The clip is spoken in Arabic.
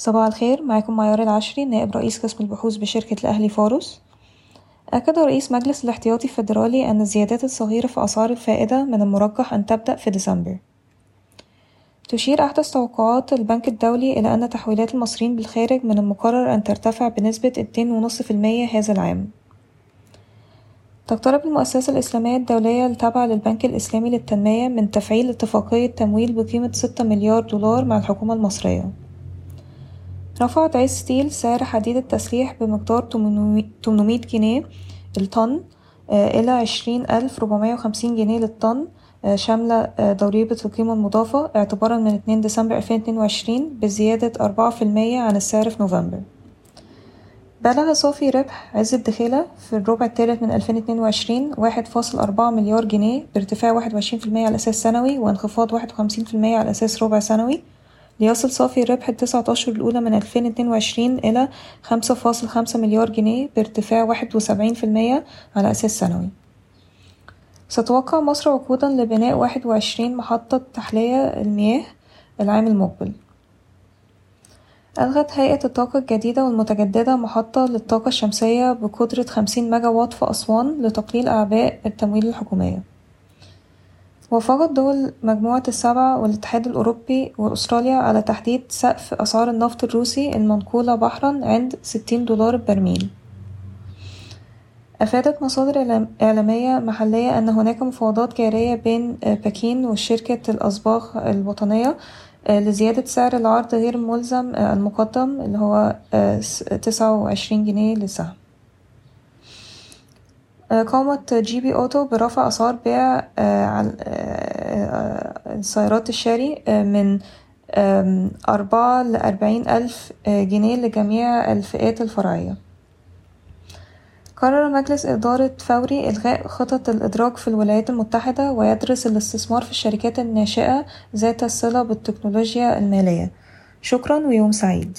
صباح الخير معاكم معيار العشري نائب رئيس قسم البحوث بشركة الأهلي فارس أكد رئيس مجلس الاحتياطي الفيدرالي أن الزيادات الصغيرة في أسعار الفائدة من المرجح أن تبدأ في ديسمبر. تشير أحدث توقعات البنك الدولي إلى أن تحويلات المصريين بالخارج من المقرر أن ترتفع بنسبة اتنين ونص في المية هذا العام. تقترب المؤسسة الإسلامية الدولية التابعة للبنك الإسلامي للتنمية من تفعيل اتفاقية تمويل بقيمة ستة مليار دولار مع الحكومة المصرية. رفعت عز ستيل سعر حديد التسليح بمقدار تمنمية جنيه الطن إلى عشرين ألف ربعمية وخمسين جنيه للطن شاملة ضريبة القيمة المضافة اعتبارا من اتنين ديسمبر ألفين اتنين وعشرين بزيادة أربعة في المية عن السعر في نوفمبر. بلغ صافي ربح عز الدخيلة في الربع الثالث من ألفين اتنين وعشرين واحد فاصل أربعة مليار جنيه بارتفاع واحد وعشرين في المية على أساس سنوي وانخفاض واحد وخمسين في المية على أساس ربع سنوي. ليصل صافي الربح التسعة أشهر الأولى من ألفين اتنين وعشرين إلى خمسة فاصل خمسة مليار جنيه بارتفاع واحد وسبعين في المية على أساس سنوي. ستوقع مصر عقودا لبناء واحد وعشرين محطة تحلية المياه العام المقبل. ألغت هيئة الطاقة الجديدة والمتجددة محطة للطاقة الشمسية بقدرة خمسين ميجا واط في أسوان لتقليل أعباء التمويل الحكومية. وافقت دول مجموعة السبعة والاتحاد الأوروبي وأستراليا على تحديد سقف أسعار النفط الروسي المنقولة بحرا عند ستين دولار البرميل أفادت مصادر إعلامية محلية أن هناك مفاوضات جارية بين بكين وشركة الأصباغ الوطنية لزيادة سعر العرض غير الملزم المقدم اللي هو تسعة وعشرين جنيه للسهم. قامت جي بي أوتو برفع أسعار بيع سيارات شيري من أربعة لأربعين ألف جنيه لجميع الفئات الفرعية. قرر مجلس إدارة فوري إلغاء خطط الإدراج في الولايات المتحدة ويدرس الاستثمار في الشركات الناشئة ذات الصلة بالتكنولوجيا المالية. شكرا ويوم سعيد.